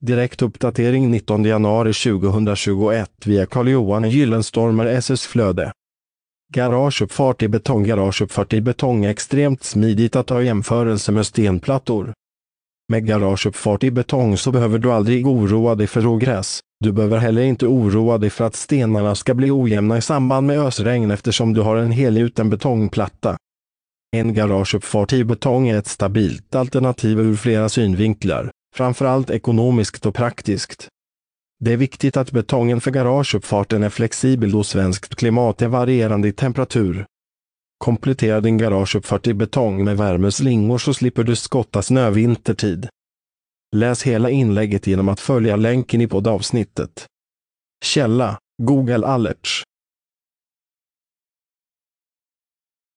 Direkt uppdatering 19 januari 2021 via Carl-Johan Gyllenstormer SS Flöde. Garageuppfart i betong Garageuppfart i betong är extremt smidigt att ha jämförelse med stenplattor. Med garageuppfart i betong så behöver du aldrig oroa dig för ogräs. Du behöver heller inte oroa dig för att stenarna ska bli ojämna i samband med ösregn eftersom du har en helgjuten betongplatta. En garageuppfart i betong är ett stabilt alternativ ur flera synvinklar, framförallt ekonomiskt och praktiskt. Det är viktigt att betongen för garageuppfarten är flexibel då svenskt klimat är varierande i temperatur. Komplettera din garageuppfart i betong med värmeslingor så slipper du skotta snö vintertid. Läs hela inlägget genom att följa länken i poddavsnittet. Källa Google Alerts